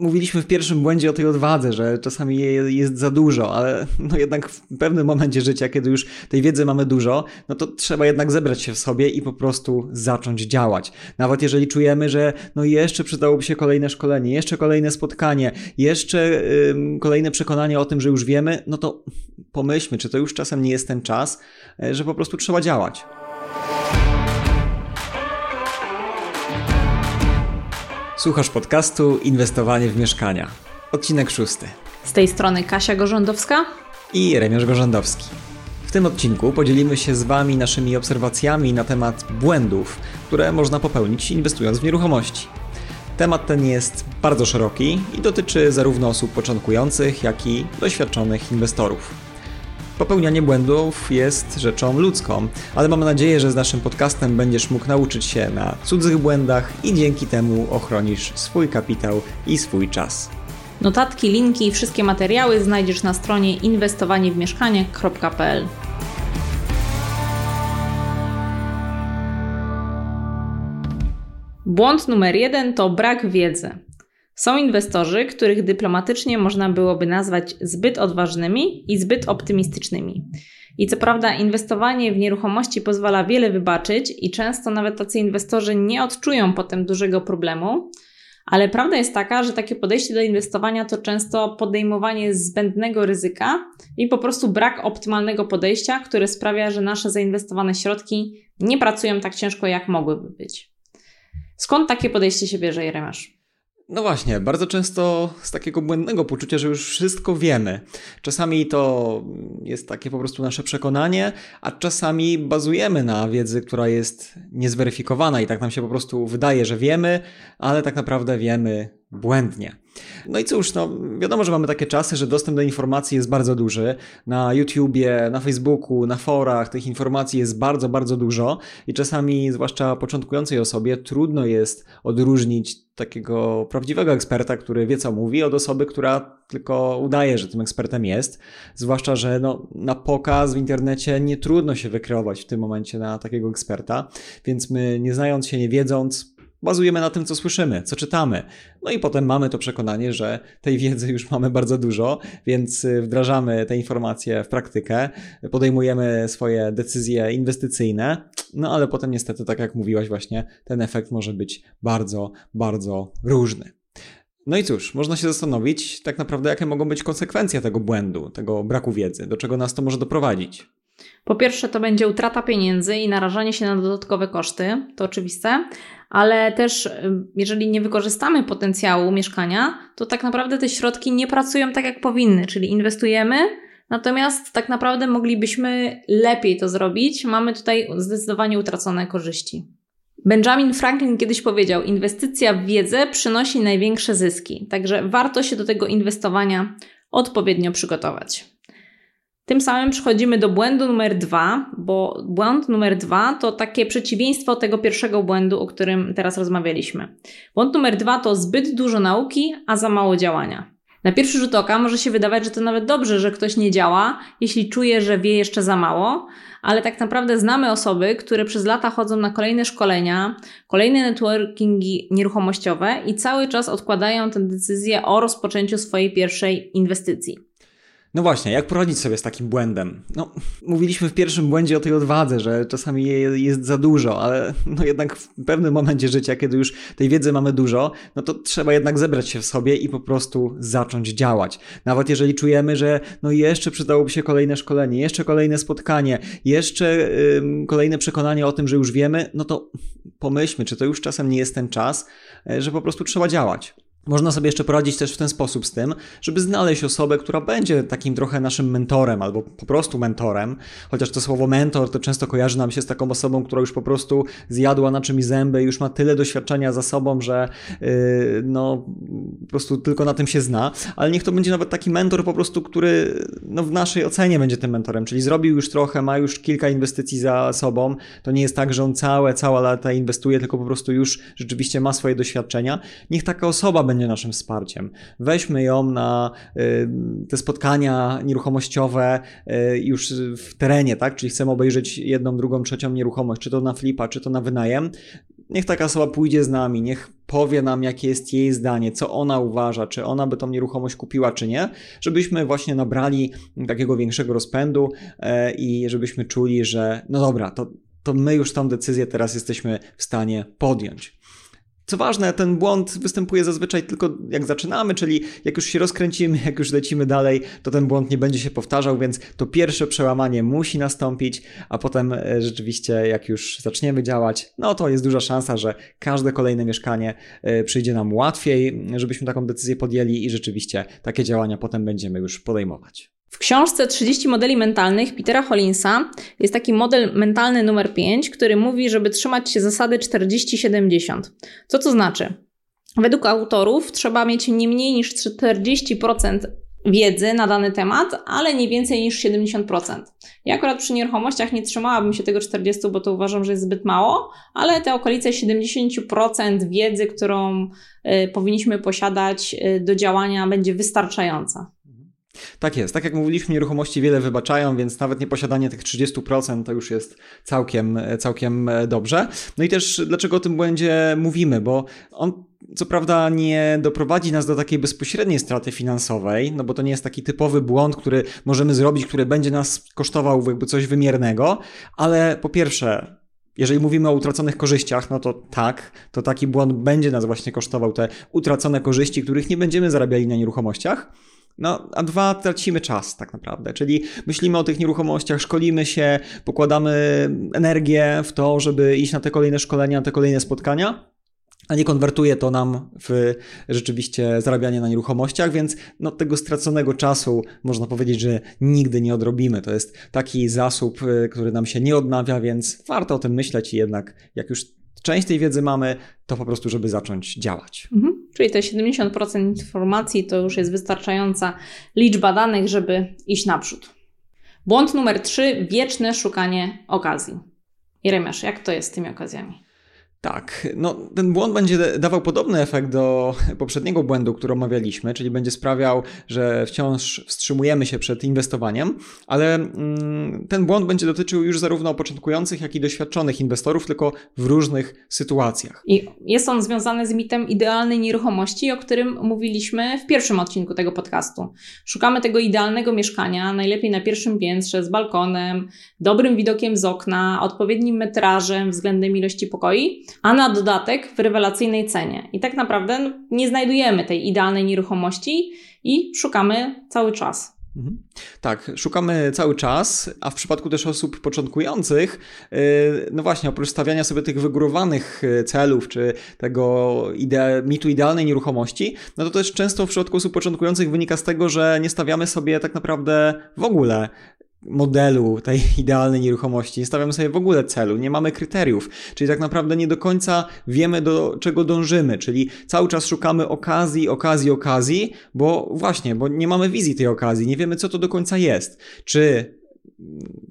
mówiliśmy w pierwszym błędzie o tej odwadze, że czasami jest za dużo, ale no jednak w pewnym momencie życia, kiedy już tej wiedzy mamy dużo, no to trzeba jednak zebrać się w sobie i po prostu zacząć działać. Nawet jeżeli czujemy, że no jeszcze przydałoby się kolejne szkolenie, jeszcze kolejne spotkanie, jeszcze yy, kolejne przekonanie o tym, że już wiemy, no to pomyślmy, czy to już czasem nie jest ten czas, yy, że po prostu trzeba działać. Słuchasz podcastu Inwestowanie w mieszkania. Odcinek szósty. Z tej strony Kasia Gorzędowska i Remiarz Gorzędowski. W tym odcinku podzielimy się z Wami naszymi obserwacjami na temat błędów, które można popełnić inwestując w nieruchomości. Temat ten jest bardzo szeroki i dotyczy zarówno osób początkujących, jak i doświadczonych inwestorów. Popełnianie błędów jest rzeczą ludzką, ale mam nadzieję, że z naszym podcastem będziesz mógł nauczyć się na cudzych błędach i dzięki temu ochronisz swój kapitał i swój czas. Notatki, linki i wszystkie materiały znajdziesz na stronie inwestowaniewmieszkanie.pl. Błąd numer jeden to brak wiedzy. Są inwestorzy, których dyplomatycznie można byłoby nazwać zbyt odważnymi i zbyt optymistycznymi. I co prawda, inwestowanie w nieruchomości pozwala wiele wybaczyć, i często nawet tacy inwestorzy nie odczują potem dużego problemu, ale prawda jest taka, że takie podejście do inwestowania to często podejmowanie zbędnego ryzyka i po prostu brak optymalnego podejścia, które sprawia, że nasze zainwestowane środki nie pracują tak ciężko, jak mogłyby być. Skąd takie podejście się bierze, Jeremasz? No właśnie, bardzo często z takiego błędnego poczucia, że już wszystko wiemy. Czasami to jest takie po prostu nasze przekonanie, a czasami bazujemy na wiedzy, która jest niezweryfikowana i tak nam się po prostu wydaje, że wiemy, ale tak naprawdę wiemy błędnie. No i cóż, no wiadomo, że mamy takie czasy, że dostęp do informacji jest bardzo duży. Na YouTubie, na Facebooku, na forach tych informacji jest bardzo, bardzo dużo i czasami, zwłaszcza początkującej osobie, trudno jest odróżnić takiego prawdziwego eksperta, który wie co mówi, od osoby, która tylko udaje, że tym ekspertem jest. Zwłaszcza, że no, na pokaz w internecie nie trudno się wykreować w tym momencie na takiego eksperta, więc my nie znając się, nie wiedząc, bazujemy na tym, co słyszymy, co czytamy. No i potem mamy to przekonanie, że tej wiedzy już mamy bardzo dużo, więc y, wdrażamy te informacje w praktykę, podejmujemy swoje decyzje inwestycyjne, no ale potem niestety, tak jak mówiłaś właśnie, ten efekt może być bardzo, bardzo różny. No i cóż, można się zastanowić tak naprawdę, jakie mogą być konsekwencje tego błędu, tego braku wiedzy, do czego nas to może doprowadzić. Po pierwsze, to będzie utrata pieniędzy i narażanie się na dodatkowe koszty, to oczywiste, ale też jeżeli nie wykorzystamy potencjału mieszkania, to tak naprawdę te środki nie pracują tak jak powinny, czyli inwestujemy, natomiast tak naprawdę moglibyśmy lepiej to zrobić. Mamy tutaj zdecydowanie utracone korzyści. Benjamin Franklin kiedyś powiedział: Inwestycja w wiedzę przynosi największe zyski, także warto się do tego inwestowania odpowiednio przygotować. Tym samym przechodzimy do błędu numer dwa, bo błąd numer dwa to takie przeciwieństwo tego pierwszego błędu, o którym teraz rozmawialiśmy. Błąd numer dwa to zbyt dużo nauki, a za mało działania. Na pierwszy rzut oka może się wydawać, że to nawet dobrze, że ktoś nie działa, jeśli czuje, że wie jeszcze za mało, ale tak naprawdę znamy osoby, które przez lata chodzą na kolejne szkolenia, kolejne networkingi nieruchomościowe i cały czas odkładają tę decyzję o rozpoczęciu swojej pierwszej inwestycji. No właśnie, jak poradzić sobie z takim błędem? No, mówiliśmy w pierwszym błędzie o tej odwadze, że czasami jej jest za dużo, ale no jednak w pewnym momencie życia, kiedy już tej wiedzy mamy dużo, no to trzeba jednak zebrać się w sobie i po prostu zacząć działać. Nawet jeżeli czujemy, że no jeszcze przydałoby się kolejne szkolenie, jeszcze kolejne spotkanie, jeszcze yy, kolejne przekonanie o tym, że już wiemy, no to pomyślmy, czy to już czasem nie jest ten czas, yy, że po prostu trzeba działać. Można sobie jeszcze poradzić też w ten sposób z tym, żeby znaleźć osobę, która będzie takim trochę naszym mentorem albo po prostu mentorem, chociaż to słowo mentor to często kojarzy nam się z taką osobą, która już po prostu zjadła na czymś zęby, już ma tyle doświadczenia za sobą, że yy, no po prostu tylko na tym się zna, ale niech to będzie nawet taki mentor po prostu, który no, w naszej ocenie będzie tym mentorem, czyli zrobił już trochę, ma już kilka inwestycji za sobą, to nie jest tak, że on całe, całe lata inwestuje, tylko po prostu już rzeczywiście ma swoje doświadczenia. Niech taka osoba będzie naszym wsparciem. Weźmy ją na y, te spotkania nieruchomościowe y, już w terenie, tak? Czyli chcemy obejrzeć jedną, drugą, trzecią nieruchomość, czy to na flipa, czy to na wynajem niech taka osoba pójdzie z nami, niech powie nam, jakie jest jej zdanie, co ona uważa, czy ona by tą nieruchomość kupiła, czy nie, żebyśmy właśnie nabrali takiego większego rozpędu e, i żebyśmy czuli, że no dobra, to, to my już tą decyzję teraz jesteśmy w stanie podjąć. Co ważne, ten błąd występuje zazwyczaj tylko jak zaczynamy, czyli jak już się rozkręcimy, jak już lecimy dalej, to ten błąd nie będzie się powtarzał, więc to pierwsze przełamanie musi nastąpić, a potem e, rzeczywiście jak już zaczniemy działać, no to jest duża szansa, że każde kolejne mieszkanie e, przyjdzie nam łatwiej, żebyśmy taką decyzję podjęli i rzeczywiście takie działania potem będziemy już podejmować. W książce 30 modeli mentalnych Petera Hollinsa jest taki model mentalny numer 5, który mówi, żeby trzymać się zasady 40-70. Co to znaczy? Według autorów trzeba mieć nie mniej niż 40% wiedzy na dany temat, ale nie więcej niż 70%. Ja akurat przy nieruchomościach nie trzymałabym się tego 40%, bo to uważam, że jest zbyt mało, ale te okolice 70% wiedzy, którą y, powinniśmy posiadać y, do działania, będzie wystarczająca. Tak jest. Tak jak mówiliśmy, nieruchomości wiele wybaczają, więc nawet nieposiadanie tych 30% to już jest całkiem, całkiem dobrze. No i też dlaczego o tym błędzie mówimy, bo on co prawda nie doprowadzi nas do takiej bezpośredniej straty finansowej, no bo to nie jest taki typowy błąd, który możemy zrobić, który będzie nas kosztował jakby coś wymiernego, ale po pierwsze, jeżeli mówimy o utraconych korzyściach, no to tak, to taki błąd będzie nas właśnie kosztował te utracone korzyści, których nie będziemy zarabiali na nieruchomościach. No, a dwa, tracimy czas tak naprawdę, czyli myślimy o tych nieruchomościach, szkolimy się, pokładamy energię w to, żeby iść na te kolejne szkolenia, te kolejne spotkania, a nie konwertuje to nam w rzeczywiście zarabianie na nieruchomościach, więc no, tego straconego czasu można powiedzieć, że nigdy nie odrobimy. To jest taki zasób, y, który nam się nie odnawia, więc warto o tym myśleć i jednak jak już część tej wiedzy mamy, to po prostu, żeby zacząć działać. Mhm. Czyli te 70% informacji to już jest wystarczająca liczba danych, żeby iść naprzód. Błąd numer 3 wieczne szukanie okazji. Jeremiasz, jak to jest z tymi okazjami? Tak, no ten błąd będzie dawał podobny efekt do poprzedniego błędu, który omawialiśmy, czyli będzie sprawiał, że wciąż wstrzymujemy się przed inwestowaniem, ale mm, ten błąd będzie dotyczył już zarówno początkujących, jak i doświadczonych inwestorów, tylko w różnych sytuacjach. I jest on związany z mitem idealnej nieruchomości, o którym mówiliśmy w pierwszym odcinku tego podcastu. Szukamy tego idealnego mieszkania, najlepiej na pierwszym piętrze, z balkonem, dobrym widokiem z okna, odpowiednim metrażem względem ilości pokoi a na dodatek w rewelacyjnej cenie. I tak naprawdę nie znajdujemy tej idealnej nieruchomości i szukamy cały czas. Mhm. Tak, szukamy cały czas, a w przypadku też osób początkujących, yy, no właśnie, oprócz stawiania sobie tych wygórowanych yy, celów, czy tego ide mitu idealnej nieruchomości, no to też często w przypadku osób początkujących wynika z tego, że nie stawiamy sobie tak naprawdę w ogóle modelu tej idealnej nieruchomości, nie stawiamy sobie w ogóle celu, nie mamy kryteriów, czyli tak naprawdę nie do końca wiemy do czego dążymy, czyli cały czas szukamy okazji, okazji, okazji, bo właśnie, bo nie mamy wizji tej okazji, nie wiemy co to do końca jest. Czy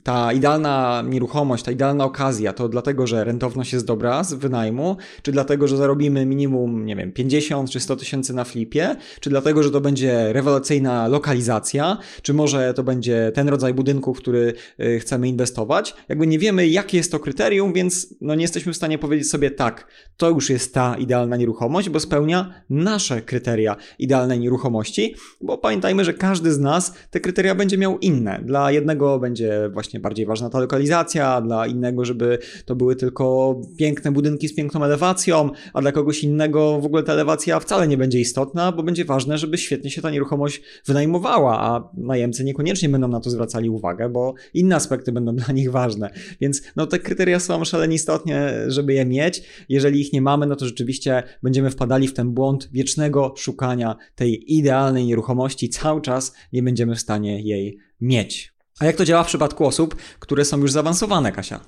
ta idealna nieruchomość, ta idealna okazja, to dlatego, że rentowność jest dobra z wynajmu, czy dlatego, że zarobimy minimum, nie wiem, 50 czy 100 tysięcy na flipie, czy dlatego, że to będzie rewelacyjna lokalizacja, czy może to będzie ten rodzaj budynku, w który y, chcemy inwestować. Jakby nie wiemy, jakie jest to kryterium, więc no nie jesteśmy w stanie powiedzieć sobie tak, to już jest ta idealna nieruchomość, bo spełnia nasze kryteria idealnej nieruchomości, bo pamiętajmy, że każdy z nas te kryteria będzie miał inne. Dla jednego będzie właśnie bardziej ważna ta lokalizacja, dla innego, żeby to były tylko piękne budynki z piękną elewacją, a dla kogoś innego w ogóle ta elewacja wcale nie będzie istotna, bo będzie ważne, żeby świetnie się ta nieruchomość wynajmowała, a najemcy niekoniecznie będą na to zwracali uwagę, bo inne aspekty będą dla nich ważne. Więc no, te kryteria są szalenie istotnie, żeby je mieć. Jeżeli ich nie mamy, no to rzeczywiście będziemy wpadali w ten błąd wiecznego szukania tej idealnej nieruchomości. Cały czas nie będziemy w stanie jej mieć. A jak to działa w przypadku osób, które są już zaawansowane, Kasia?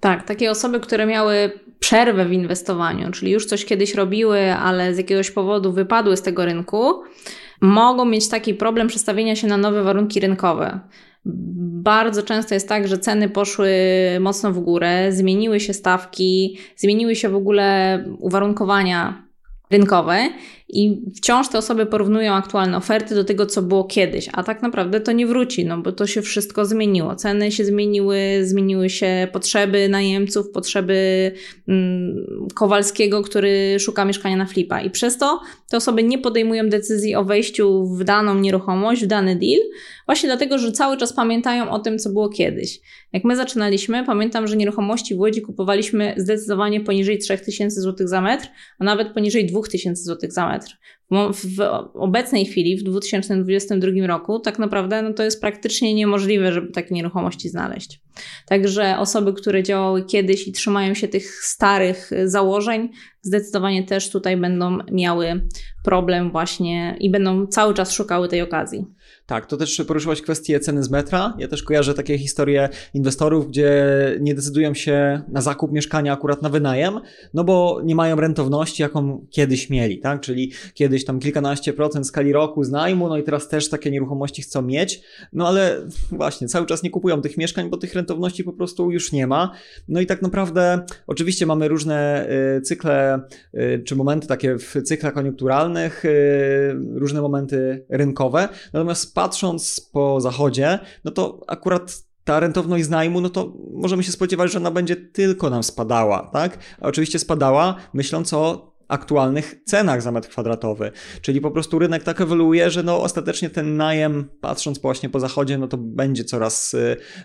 Tak, takie osoby, które miały przerwę w inwestowaniu, czyli już coś kiedyś robiły, ale z jakiegoś powodu wypadły z tego rynku, mogą mieć taki problem przestawienia się na nowe warunki rynkowe. Bardzo często jest tak, że ceny poszły mocno w górę, zmieniły się stawki, zmieniły się w ogóle uwarunkowania rynkowe I wciąż te osoby porównują aktualne oferty do tego, co było kiedyś, a tak naprawdę to nie wróci, no bo to się wszystko zmieniło. Ceny się zmieniły, zmieniły się potrzeby najemców, potrzeby mm, Kowalskiego, który szuka mieszkania na flipa. I przez to te osoby nie podejmują decyzji o wejściu w daną nieruchomość, w dany deal, właśnie dlatego, że cały czas pamiętają o tym, co było kiedyś. Jak my zaczynaliśmy, pamiętam, że nieruchomości w Łodzi kupowaliśmy zdecydowanie poniżej 3000 zł za metr, a nawet poniżej 2000 zł za metr. teatro. W obecnej chwili, w 2022 roku, tak naprawdę no to jest praktycznie niemożliwe, żeby takie nieruchomości znaleźć. Także osoby, które działały kiedyś i trzymają się tych starych założeń, zdecydowanie też tutaj będą miały problem właśnie i będą cały czas szukały tej okazji. Tak, to też poruszyłaś kwestię ceny z metra. Ja też kojarzę takie historie inwestorów, gdzie nie decydują się na zakup mieszkania akurat na wynajem, no bo nie mają rentowności, jaką kiedyś mieli, tak? Czyli kiedyś tam kilkanaście procent skali roku z najmu, no i teraz też takie nieruchomości chcą mieć, no ale właśnie cały czas nie kupują tych mieszkań, bo tych rentowności po prostu już nie ma. No i tak naprawdę oczywiście mamy różne y, cykle, y, czy momenty takie w cyklach koniunkturalnych, y, różne momenty rynkowe, natomiast patrząc po zachodzie, no to akurat ta rentowność z najmu, no to możemy się spodziewać, że ona będzie tylko nam spadała, tak? A oczywiście spadała, myśląc o aktualnych cenach za metr kwadratowy. Czyli po prostu rynek tak ewoluuje, że no ostatecznie ten najem, patrząc właśnie po zachodzie, no to będzie coraz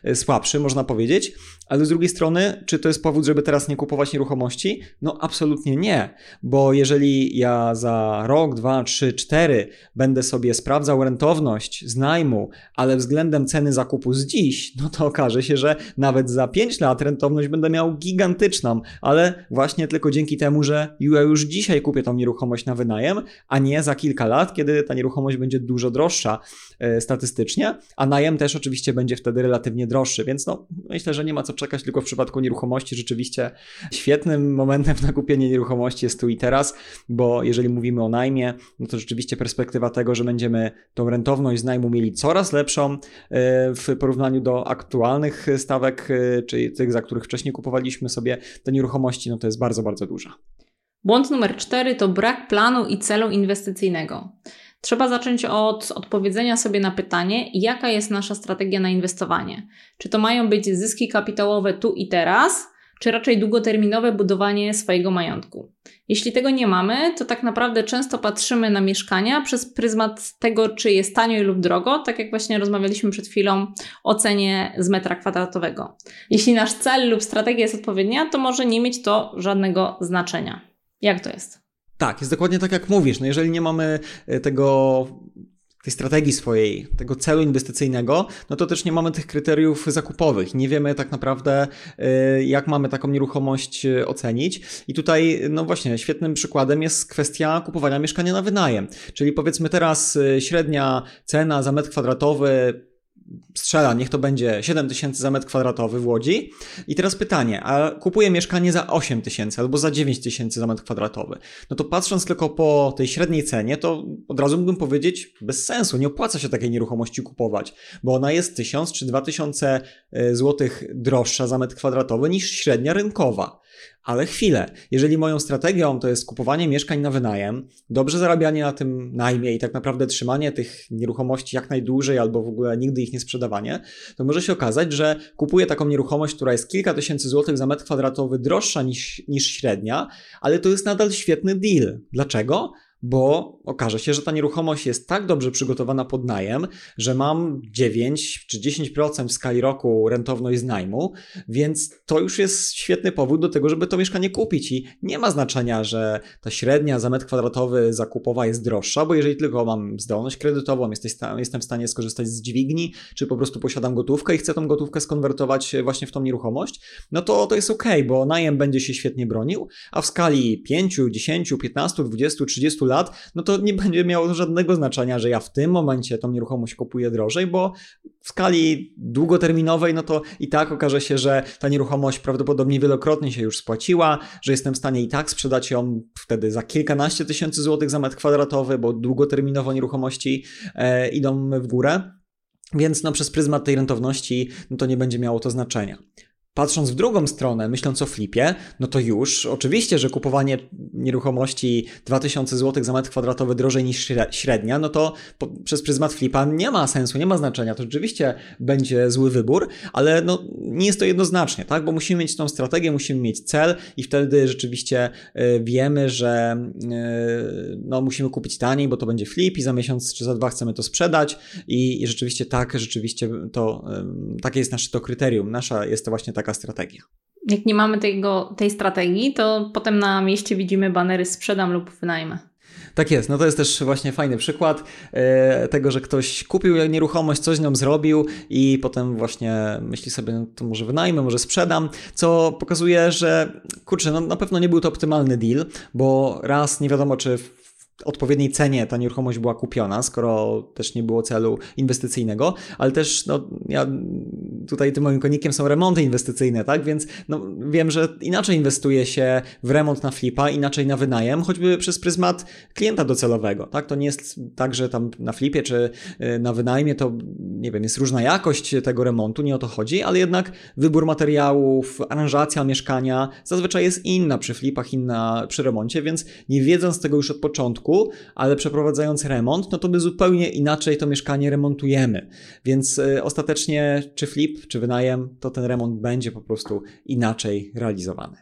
y, słabszy, można powiedzieć. Ale z drugiej strony, czy to jest powód, żeby teraz nie kupować nieruchomości? No absolutnie nie, bo jeżeli ja za rok, dwa, trzy, cztery będę sobie sprawdzał rentowność z najmu, ale względem ceny zakupu z dziś, no to okaże się, że nawet za 5 lat rentowność będę miał gigantyczną, ale właśnie tylko dzięki temu, że już dzisiaj kupię tą nieruchomość na wynajem, a nie za kilka lat, kiedy ta nieruchomość będzie dużo droższa e, statystycznie, a najem też oczywiście będzie wtedy relatywnie droższy, więc no myślę, że nie ma co czekać, tylko w przypadku nieruchomości rzeczywiście świetnym momentem na kupienie nieruchomości jest tu i teraz, bo jeżeli mówimy o najmie, no to rzeczywiście perspektywa tego, że będziemy tą rentowność z najmu mieli coraz lepszą e, w porównaniu do aktualnych stawek, e, czyli tych, za których wcześniej kupowaliśmy sobie te nieruchomości, no to jest bardzo, bardzo duża. Błąd numer cztery to brak planu i celu inwestycyjnego. Trzeba zacząć od odpowiedzenia sobie na pytanie, jaka jest nasza strategia na inwestowanie. Czy to mają być zyski kapitałowe tu i teraz, czy raczej długoterminowe budowanie swojego majątku. Jeśli tego nie mamy, to tak naprawdę często patrzymy na mieszkania przez pryzmat tego, czy jest tanio lub drogo, tak jak właśnie rozmawialiśmy przed chwilą o cenie z metra kwadratowego. Jeśli nasz cel lub strategia jest odpowiednia, to może nie mieć to żadnego znaczenia. Jak to jest? Tak, jest dokładnie tak, jak mówisz. No jeżeli nie mamy e, tego tej strategii swojej, tego celu inwestycyjnego, no to też nie mamy tych kryteriów zakupowych. Nie wiemy tak naprawdę, e, jak mamy taką nieruchomość e, ocenić. I tutaj, no właśnie, świetnym przykładem jest kwestia kupowania mieszkania na wynajem. Czyli powiedzmy teraz średnia cena za metr kwadratowy strzela, niech to będzie 7 tysięcy za metr kwadratowy w Łodzi. I teraz pytanie, a kupuję mieszkanie za 8 tysięcy albo za 9 tysięcy za metr kwadratowy. No to patrząc tylko po tej średniej cenie, to od razu mógłbym powiedzieć bez sensu, nie opłaca się takiej nieruchomości kupować, bo ona jest 1000 czy 2000 e, złotych droższa za metr kwadratowy niż średnia rynkowa. Ale chwilę, jeżeli moją strategią to jest kupowanie mieszkań na wynajem, dobrze zarabianie na tym najmie i tak naprawdę trzymanie tych nieruchomości jak najdłużej albo w ogóle nigdy ich nie sprzedawanie, to może się okazać, że kupuję taką nieruchomość, która jest kilka tysięcy złotych za metr kwadratowy droższa niż, niż średnia, ale to jest nadal świetny deal. Dlaczego? Bo okaże się, że ta nieruchomość jest tak dobrze przygotowana pod najem, że mam 9 czy 10% w skali roku rentowność z najmu, więc to już jest świetny powód do tego, żeby to mieszkanie kupić. I nie ma znaczenia, że ta średnia za metr kwadratowy zakupowa jest droższa, bo jeżeli tylko mam zdolność kredytową, jestem w stanie skorzystać z dźwigni, czy po prostu posiadam gotówkę i chcę tą gotówkę skonwertować właśnie w tą nieruchomość, no to to jest ok, bo najem będzie się świetnie bronił, a w skali 5, 10, 15, 20, 30 lat lat, no to nie będzie miało żadnego znaczenia, że ja w tym momencie tą nieruchomość kupuję drożej, bo w skali długoterminowej, no to i tak okaże się, że ta nieruchomość prawdopodobnie wielokrotnie się już spłaciła, że jestem w stanie i tak sprzedać ją wtedy za kilkanaście tysięcy złotych za metr kwadratowy, bo długoterminowo nieruchomości e, idą w górę. Więc no, przez pryzmat tej rentowności no, to nie będzie miało to znaczenia. Patrząc w drugą stronę, myśląc o flipie, no to już oczywiście, że kupowanie nieruchomości 2000 zł za metr kwadratowy drożej niż średnia, no to po, przez pryzmat flipa nie ma sensu, nie ma znaczenia. To rzeczywiście będzie zły wybór, ale no, nie jest to jednoznacznie, tak? Bo musimy mieć tą strategię, musimy mieć cel i wtedy rzeczywiście y, wiemy, że y, no, musimy kupić taniej, bo to będzie flip i za miesiąc czy za dwa chcemy to sprzedać i, i rzeczywiście tak, rzeczywiście to y, takie jest nasze to kryterium. Nasza jest to właśnie taka strategia. Jak nie mamy tego, tej strategii, to potem na mieście widzimy banery sprzedam lub wynajmę. Tak jest, no to jest też właśnie fajny przykład e, tego, że ktoś kupił nieruchomość, coś z nią zrobił i potem właśnie myśli sobie, no to może wynajmę, może sprzedam, co pokazuje, że kurczę, no na pewno nie był to optymalny deal, bo raz nie wiadomo, czy odpowiedniej cenie ta nieruchomość była kupiona, skoro też nie było celu inwestycyjnego, ale też no, ja tutaj tym moim konikiem są remonty inwestycyjne, tak? Więc no, wiem, że inaczej inwestuje się w remont na flipa, inaczej na wynajem, choćby przez pryzmat klienta docelowego, tak? To nie jest tak, że tam na flipie czy y, na wynajmie to, nie wiem, jest różna jakość tego remontu, nie o to chodzi, ale jednak wybór materiałów, aranżacja mieszkania zazwyczaj jest inna przy flipach, inna przy remoncie, więc nie wiedząc tego już od początku, ale przeprowadzając remont, no to my zupełnie inaczej to mieszkanie remontujemy. Więc y, ostatecznie, czy flip, czy wynajem, to ten remont będzie po prostu inaczej realizowany.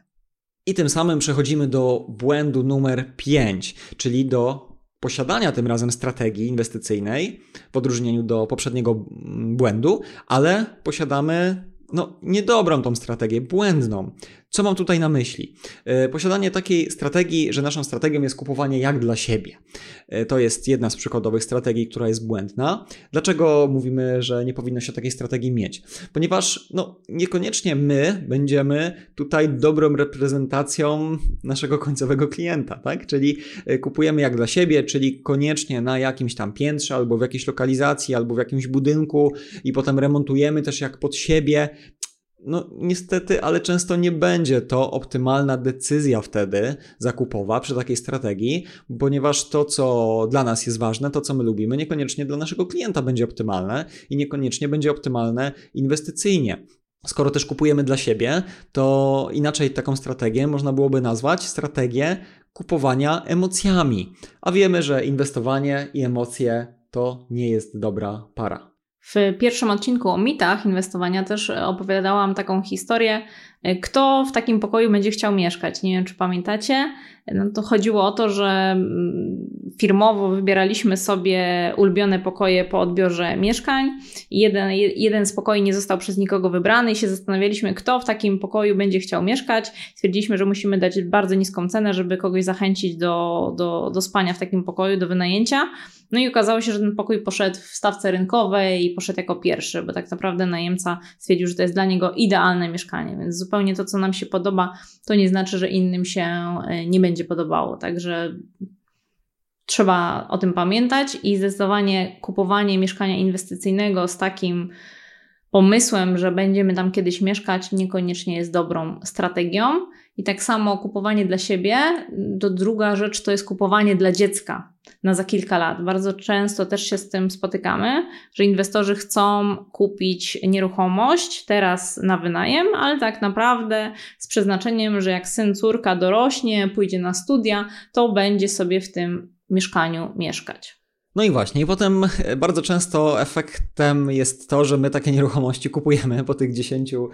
I tym samym przechodzimy do błędu numer 5, czyli do posiadania tym razem strategii inwestycyjnej w odróżnieniu do poprzedniego mm, błędu, ale posiadamy no, niedobrą tą strategię, błędną. Co mam tutaj na myśli? E, posiadanie takiej strategii, że naszą strategią jest kupowanie jak dla siebie. E, to jest jedna z przykładowych strategii, która jest błędna. Dlaczego mówimy, że nie powinno się takiej strategii mieć? Ponieważ no, niekoniecznie my będziemy tutaj dobrą reprezentacją naszego końcowego klienta, tak? Czyli e, kupujemy jak dla siebie, czyli koniecznie na jakimś tam piętrze, albo w jakiejś lokalizacji, albo w jakimś budynku i potem remontujemy też jak pod siebie. No, niestety, ale często nie będzie to optymalna decyzja wtedy zakupowa przy takiej strategii, ponieważ to, co dla nas jest ważne, to, co my lubimy, niekoniecznie dla naszego klienta będzie optymalne i niekoniecznie będzie optymalne inwestycyjnie. Skoro też kupujemy dla siebie, to inaczej taką strategię można byłoby nazwać strategię kupowania emocjami. A wiemy, że inwestowanie i emocje to nie jest dobra para. W pierwszym odcinku o mitach inwestowania też opowiadałam taką historię, kto w takim pokoju będzie chciał mieszkać. Nie wiem, czy pamiętacie. No to chodziło o to, że mm, firmowo wybieraliśmy sobie ulubione pokoje po odbiorze mieszkań. Jeden, jeden z pokoi nie został przez nikogo wybrany i się zastanawialiśmy, kto w takim pokoju będzie chciał mieszkać. Stwierdziliśmy, że musimy dać bardzo niską cenę, żeby kogoś zachęcić do, do, do spania w takim pokoju, do wynajęcia. No i okazało się, że ten pokój poszedł w stawce rynkowej i poszedł jako pierwszy, bo tak naprawdę najemca stwierdził, że to jest dla niego idealne mieszkanie, więc zupełnie to, co nam się podoba, to nie znaczy, że innym się e, nie będzie podobało. Także trzeba o tym pamiętać i zdecydowanie kupowanie mieszkania inwestycyjnego z takim pomysłem, że będziemy tam kiedyś mieszkać, niekoniecznie jest dobrą strategią. I tak samo kupowanie dla siebie, to druga rzecz to jest kupowanie dla dziecka na za kilka lat. Bardzo często też się z tym spotykamy, że inwestorzy chcą kupić nieruchomość teraz na wynajem, ale tak naprawdę z przeznaczeniem, że jak syn, córka dorośnie, pójdzie na studia, to będzie sobie w tym mieszkaniu mieszkać. No i właśnie, i potem e, bardzo często efektem jest to, że my takie nieruchomości kupujemy po tych 10-15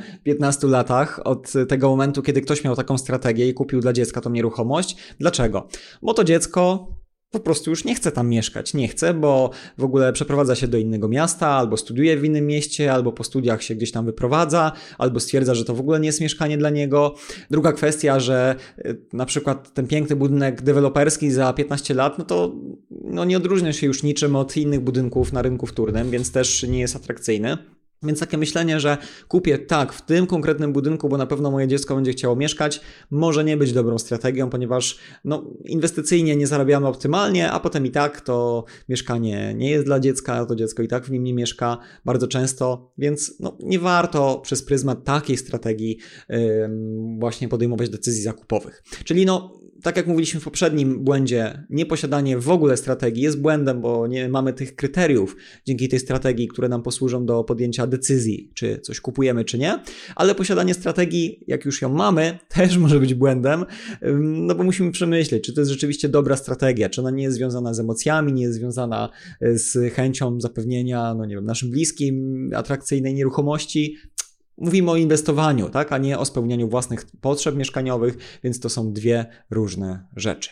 latach od tego momentu, kiedy ktoś miał taką strategię i kupił dla dziecka tą nieruchomość. Dlaczego? Bo to dziecko po prostu już nie chce tam mieszkać. Nie chce, bo w ogóle przeprowadza się do innego miasta, albo studiuje w innym mieście, albo po studiach się gdzieś tam wyprowadza, albo stwierdza, że to w ogóle nie jest mieszkanie dla niego. Druga kwestia, że y, na przykład ten piękny budynek deweloperski za 15 lat, no to no nie odróżnia się już niczym od innych budynków na rynku wtórnym, więc też nie jest atrakcyjny. Więc takie myślenie, że kupię tak w tym konkretnym budynku, bo na pewno moje dziecko będzie chciało mieszkać, może nie być dobrą strategią, ponieważ no, inwestycyjnie nie zarabiamy optymalnie, a potem i tak to mieszkanie nie jest dla dziecka, to dziecko i tak w nim nie mieszka bardzo często, więc no, nie warto przez pryzmat takiej strategii yy, właśnie podejmować decyzji zakupowych. Czyli no, tak jak mówiliśmy w poprzednim błędzie, nieposiadanie w ogóle strategii jest błędem, bo nie mamy tych kryteriów dzięki tej strategii, które nam posłużą do podjęcia decyzji, czy coś kupujemy, czy nie, ale posiadanie strategii, jak już ją mamy, też może być błędem, no bo musimy przemyśleć, czy to jest rzeczywiście dobra strategia, czy ona nie jest związana z emocjami, nie jest związana e, z chęcią zapewnienia, no nie wiem, naszym bliskim atrakcyjnej nieruchomości, Mówimy o inwestowaniu, tak, a nie o spełnianiu własnych potrzeb mieszkaniowych, więc to są dwie różne rzeczy.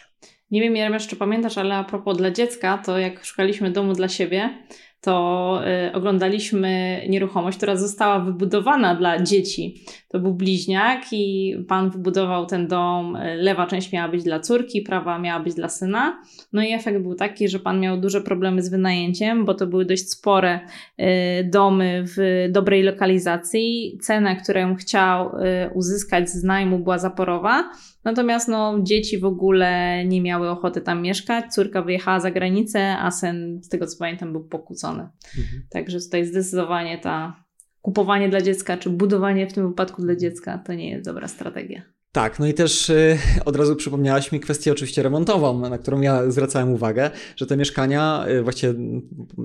Nie wiem, Jeremiasz, czy pamiętasz, ale a propos dla dziecka, to jak szukaliśmy domu dla siebie, to y, oglądaliśmy nieruchomość, która została wybudowana dla dzieci. To był bliźniak i pan wybudował ten dom. Y, lewa część miała być dla córki, prawa miała być dla syna. No i efekt był taki, że pan miał duże problemy z wynajęciem, bo to były dość spore y, domy w dobrej lokalizacji. Cena, którą chciał uzyskać z najmu była zaporowa. Natomiast no, dzieci w ogóle nie miały ochoty tam mieszkać. Córka wyjechała za granicę, a syn, z tego co pamiętam, był pokłócony. Mhm. Także tutaj zdecydowanie ta kupowanie dla dziecka, czy budowanie w tym wypadku dla dziecka, to nie jest dobra strategia. Tak, no i też y, od razu przypomniałaś mi kwestię oczywiście remontową, na którą ja zwracałem uwagę, że te mieszkania, y, właściwie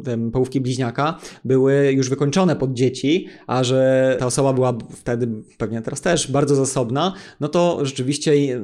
te połówki bliźniaka, były już wykończone pod dzieci, a że ta osoba była wtedy, pewnie teraz też, bardzo zasobna, no to rzeczywiście y,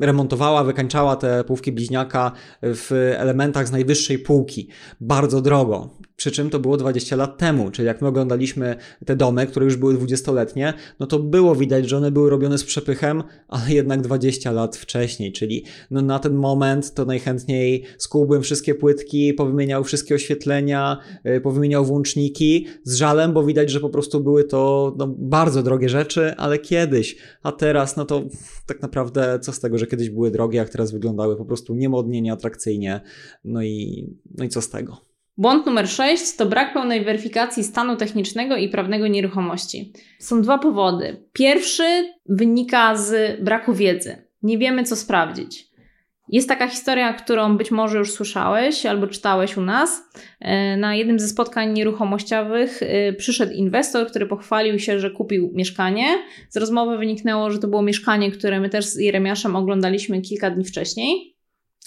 remontowała, wykańczała te połówki bliźniaka w elementach z najwyższej półki. Bardzo drogo. Przy czym to było 20 lat temu, czyli jak my oglądaliśmy te domy, które już były 20-letnie, no to było widać, że one były robione z przepychem, ale jednak 20 lat wcześniej, czyli no na ten moment to najchętniej skułbym wszystkie płytki, powymieniał wszystkie oświetlenia, y, powymieniał włączniki z żalem, bo widać, że po prostu były to no, bardzo drogie rzeczy, ale kiedyś, a teraz no to tak naprawdę co z tego, że kiedyś były drogie, jak teraz wyglądały po prostu niemodnie, nieatrakcyjnie, no i, no i co z tego. Błąd numer 6 to brak pełnej weryfikacji stanu technicznego i prawnego nieruchomości. Są dwa powody. Pierwszy wynika z braku wiedzy. Nie wiemy, co sprawdzić. Jest taka historia, którą być może już słyszałeś albo czytałeś u nas. E, na jednym ze spotkań nieruchomościowych e, przyszedł inwestor, który pochwalił się, że kupił mieszkanie. Z rozmowy wyniknęło, że to było mieszkanie, które my też z Jeremiaszem oglądaliśmy kilka dni wcześniej.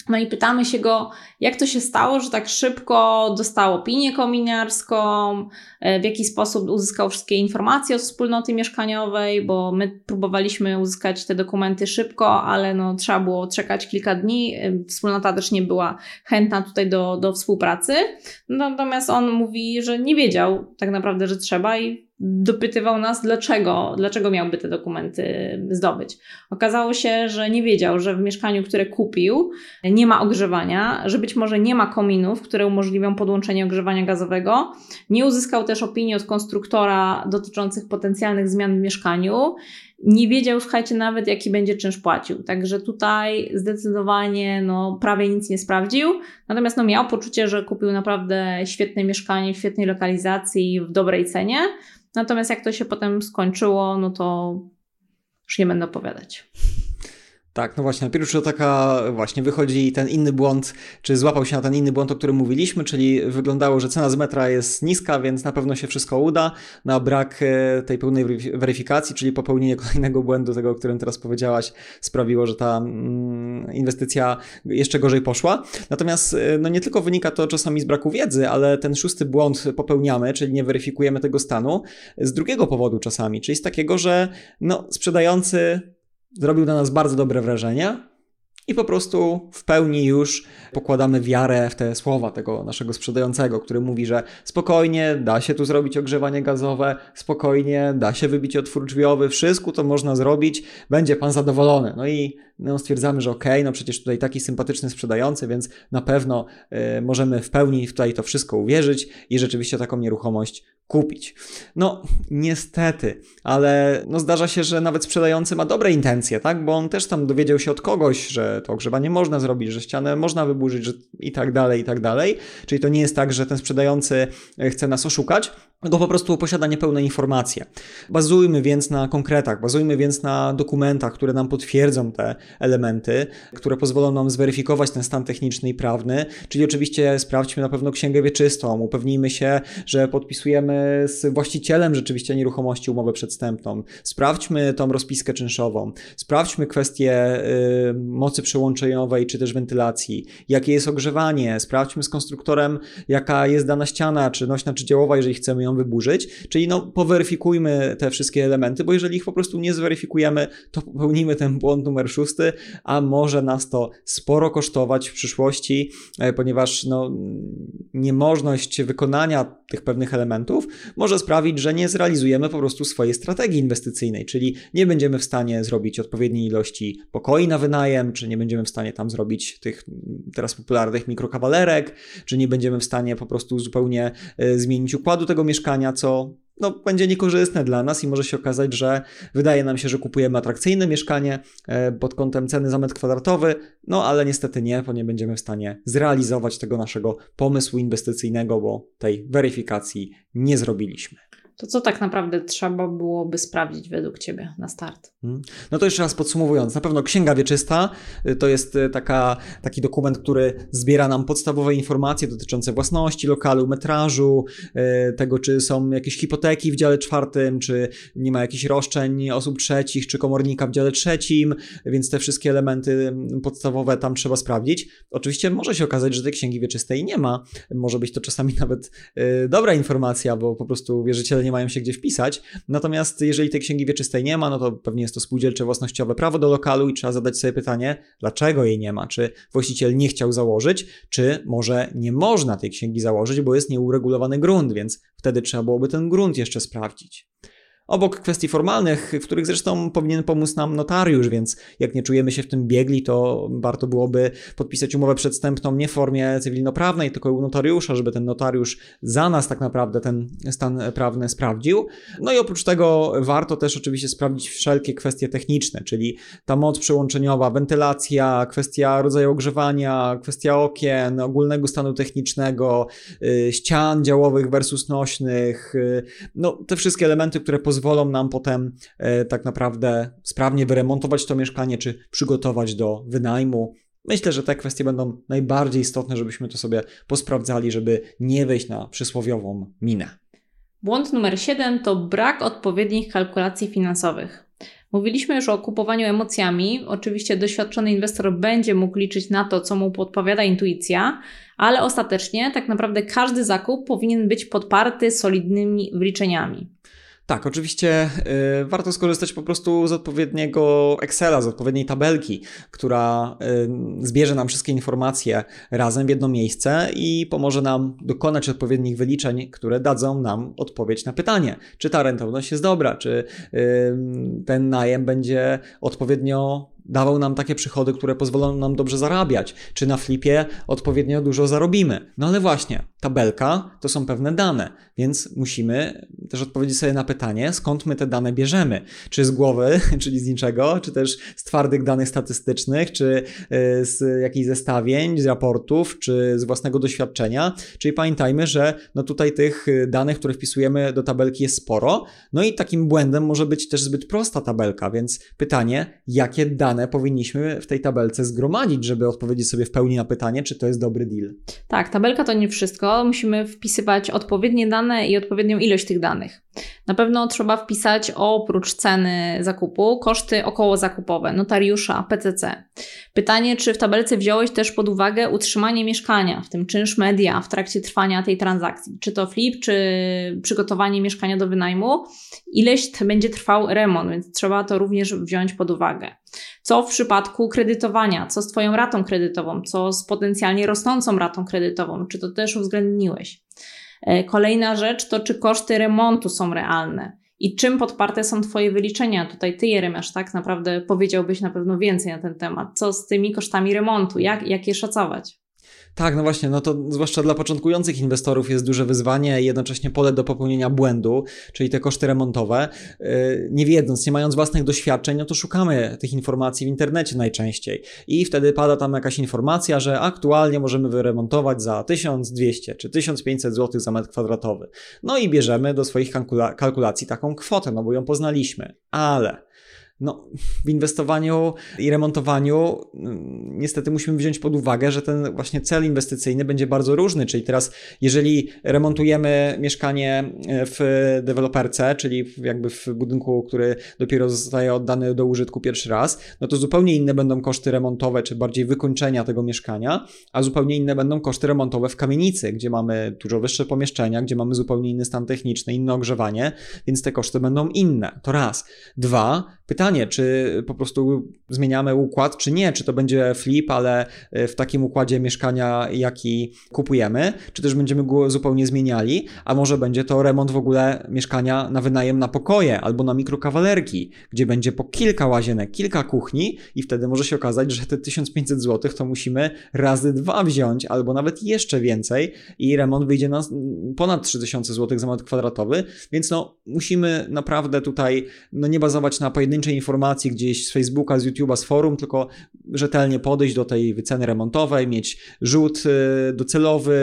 No i pytamy się go, jak to się stało, że tak szybko dostał opinię kominiarską, e, w jaki sposób uzyskał wszystkie informacje od wspólnoty mieszkaniowej, bo my próbowaliśmy uzyskać te dokumenty szybko, ale no, trzeba było czekać kilka dni. E, wspólnota też nie była chętna tutaj do, do współpracy. Natomiast on mówi, że nie wiedział tak naprawdę, że trzeba i dopytywał nas, dlaczego, dlaczego miałby te dokumenty zdobyć. Okazało się, że nie wiedział, że w mieszkaniu, które kupił, nie ma ogrzewania, że być może nie ma kominów, które umożliwią podłączenie ogrzewania gazowego. Nie uzyskał też opinii od konstruktora dotyczących potencjalnych zmian w mieszkaniu. Nie wiedział, słuchajcie, nawet jaki będzie czynsz płacił. Także tutaj zdecydowanie no, prawie nic nie sprawdził. Natomiast no, miał poczucie, że kupił naprawdę świetne mieszkanie w świetnej lokalizacji w dobrej cenie. Natomiast jak to się potem skończyło, no to już nie będę opowiadać. Tak, no właśnie, najpierw już taka właśnie wychodzi ten inny błąd, czy złapał się na ten inny błąd, o którym mówiliśmy, czyli wyglądało, że cena z metra jest niska, więc na pewno się wszystko uda. Na brak e, tej pełnej weryfikacji, czyli popełnienie kolejnego błędu, tego, o którym teraz powiedziałaś, sprawiło, że ta mm, inwestycja jeszcze gorzej poszła. Natomiast e, no nie tylko wynika to czasami z braku wiedzy, ale ten szósty błąd popełniamy, czyli nie weryfikujemy tego stanu, z drugiego powodu czasami, czyli z takiego, że no, sprzedający zrobił na nas bardzo dobre wrażenie i po prostu w pełni już pokładamy wiarę w te słowa tego naszego sprzedającego, który mówi, że spokojnie, da się tu zrobić ogrzewanie gazowe, spokojnie, da się wybić otwór drzwiowy, wszystko to można zrobić, będzie pan zadowolony. No i no, stwierdzamy, że okej, okay, no przecież tutaj taki sympatyczny sprzedający, więc na pewno y, możemy w pełni tutaj to wszystko uwierzyć i rzeczywiście taką nieruchomość kupić. No, niestety, ale no zdarza się, że nawet sprzedający ma dobre intencje, tak? Bo on też tam dowiedział się od kogoś, że to ogrzewanie można zrobić, że ścianę można wyburzyć, że i tak dalej, i tak dalej. Czyli to nie jest tak, że ten sprzedający e, chce nas oszukać, tylko po prostu posiada niepełne informacje. Bazujmy więc na konkretach, bazujmy więc na dokumentach, które nam potwierdzą te elementy, które pozwolą nam zweryfikować ten stan techniczny i prawny, czyli oczywiście sprawdźmy na pewno księgę wieczystą, upewnijmy się, że podpisujemy z właścicielem rzeczywiście nieruchomości umowę przedstępną, sprawdźmy tą rozpiskę czynszową, sprawdźmy kwestię y, mocy przełączeniowej czy też wentylacji, jakie jest ogrzewanie, sprawdźmy z konstruktorem, jaka jest dana ściana, czy nośna, czy działowa, jeżeli chcemy ją wyburzyć, czyli no poweryfikujmy te wszystkie elementy, bo jeżeli ich po prostu nie zweryfikujemy, to popełnimy ten błąd numer szósty, a może nas to sporo kosztować w przyszłości, e, ponieważ no, niemożność wykonania tych pewnych elementów może sprawić, że nie zrealizujemy po prostu swojej strategii inwestycyjnej, czyli nie będziemy w stanie zrobić odpowiedniej ilości pokoi na wynajem, czy nie będziemy w stanie tam zrobić tych teraz popularnych mikrokawalerek, czy nie będziemy w stanie po prostu zupełnie e, zmienić układu tego mieszkania, co no, będzie niekorzystne dla nas i może się okazać, że wydaje nam się, że kupujemy atrakcyjne mieszkanie e, pod kątem ceny za metr kwadratowy, no ale niestety nie, bo nie będziemy w stanie zrealizować tego naszego pomysłu inwestycyjnego, bo tej weryfikacji nie zrobiliśmy. To co tak naprawdę trzeba byłoby sprawdzić według Ciebie na start? Hmm. No to jeszcze raz podsumowując, na pewno Księga Wieczysta y, to jest y, taka, taki dokument, który zbiera nam podstawowe informacje dotyczące własności lokalu, metrażu, y, tego czy są jakieś hipoteki w dziale czwartym, czy nie ma jakichś roszczeń osób trzecich, czy komornika w dziale trzecim, więc te wszystkie elementy mm, podstawowe tam trzeba sprawdzić. Oczywiście może się okazać, że tej Księgi Wieczystej nie ma, może być to czasami nawet dobra informacja, bo po prostu wierzyciele nie mają się gdzie wpisać. Natomiast jeżeli tej księgi wieczystej nie ma, no to pewnie jest to spółdzielcze własnościowe prawo do lokalu i trzeba zadać sobie pytanie, dlaczego jej nie ma? Czy właściciel nie chciał założyć, czy może nie można tej księgi założyć, bo jest nieuregulowany grunt, więc wtedy trzeba byłoby ten grunt jeszcze sprawdzić. Obok kwestii formalnych, w których zresztą powinien pomóc nam notariusz, więc jak nie czujemy się w tym biegli, to warto byłoby podpisać umowę przedstępną nie w formie cywilnoprawnej, tylko u notariusza, żeby ten notariusz za nas tak naprawdę ten stan prawny sprawdził. No i oprócz tego warto też oczywiście sprawdzić wszelkie kwestie techniczne, czyli ta moc przyłączeniowa, wentylacja, kwestia rodzaju ogrzewania, kwestia okien, ogólnego stanu technicznego, yy, ścian działowych versus nośnych, yy, no te wszystkie elementy, które pozwalają pozwolą nam potem e, tak naprawdę sprawnie wyremontować to mieszkanie, czy przygotować do wynajmu. Myślę, że te kwestie będą najbardziej istotne, żebyśmy to sobie posprawdzali, żeby nie wejść na przysłowiową minę. Błąd numer 7 to brak odpowiednich kalkulacji finansowych. Mówiliśmy już o kupowaniu emocjami. Oczywiście doświadczony inwestor będzie mógł liczyć na to, co mu podpowiada intuicja, ale ostatecznie tak naprawdę każdy zakup powinien być podparty solidnymi wliczeniami. Tak, oczywiście y, warto skorzystać po prostu z odpowiedniego Excela, z odpowiedniej tabelki, która y, zbierze nam wszystkie informacje razem w jedno miejsce i pomoże nam dokonać odpowiednich wyliczeń, które dadzą nam odpowiedź na pytanie, czy ta rentowność jest dobra, czy y, ten najem będzie odpowiednio dawał nam takie przychody, które pozwolą nam dobrze zarabiać, czy na flipie odpowiednio dużo zarobimy. No ale właśnie, tabelka to są pewne dane, więc musimy też odpowiedzieć sobie na pytanie, skąd my te dane bierzemy. Czy z głowy, czyli z niczego, czy też z twardych danych statystycznych, czy y, z jakichś zestawień, z raportów, czy z własnego doświadczenia. Czyli pamiętajmy, że no tutaj tych danych, które wpisujemy do tabelki jest sporo. No i takim błędem może być też zbyt prosta tabelka, więc pytanie, jakie dane powinniśmy w tej tabelce zgromadzić, żeby odpowiedzieć sobie w pełni na pytanie, czy to jest dobry deal. Tak, tabelka to nie wszystko musimy wpisywać odpowiednie dane i odpowiednią ilość tych danych. Na pewno trzeba wpisać oprócz ceny zakupu koszty około zakupowe, notariusza, PCC. Pytanie, czy w tabelce wziąłeś też pod uwagę utrzymanie mieszkania, w tym czynsz media w trakcie trwania tej transakcji. Czy to flip, czy przygotowanie mieszkania do wynajmu. Ileś będzie trwał remont, więc trzeba to również wziąć pod uwagę. Co w przypadku kredytowania? Co z Twoją ratą kredytową? Co z potencjalnie rosnącą ratą kredytową? Czy to też uwzględniłeś? E, kolejna rzecz to, czy koszty remontu są realne i czym podparte są Twoje wyliczenia. Tutaj Ty, Jeremiasz, tak naprawdę powiedziałbyś na pewno więcej na ten temat. Co z tymi kosztami remontu? Jak, jak je szacować? Tak, no właśnie, no to zwłaszcza dla początkujących inwestorów jest duże wyzwanie jednocześnie pole do popełnienia błędu, czyli te koszty remontowe. Y, nie wiedząc, nie mając własnych doświadczeń, no to szukamy tych informacji w internecie najczęściej i wtedy pada tam jakaś informacja, że aktualnie możemy wyremontować za 1200 czy 1500 zł za metr kwadratowy. No i bierzemy do swoich kalkulacji taką kwotę, no bo ją poznaliśmy. Ale no, w inwestowaniu i remontowaniu mm, niestety musimy wziąć pod uwagę, że ten właśnie cel inwestycyjny będzie bardzo różny, czyli teraz jeżeli remontujemy mieszkanie w deweloperce, czyli jakby w budynku, który dopiero zostaje oddany do użytku pierwszy raz, no to zupełnie inne będą koszty remontowe, czy bardziej wykończenia tego mieszkania, a zupełnie inne będą koszty remontowe w kamienicy, gdzie mamy dużo wyższe pomieszczenia, gdzie mamy zupełnie inny stan techniczny, inne ogrzewanie, więc te koszty będą inne. To raz. Dwa, pytanie, czy po prostu zmieniamy układ, czy nie, czy to będzie flip, ale e, w takim układzie mieszkania, jaki kupujemy, czy też będziemy go zupełnie zmieniali, a może będzie to remont w ogóle mieszkania na wynajem na pokoje albo na mikrokawalerki, gdzie będzie po kilka łazienek, kilka kuchni i wtedy może się okazać, że te 1500 zł to musimy razy dwa wziąć albo nawet jeszcze więcej i remont wyjdzie na ponad 3000 zł za metr kwadratowy, więc no musimy naprawdę tutaj no nie bazować na pojedynczej informacji gdzieś z Facebooka, z YouTube'a, z forum, tylko rzetelnie podejść do tej wyceny remontowej, mieć rzut y, docelowy,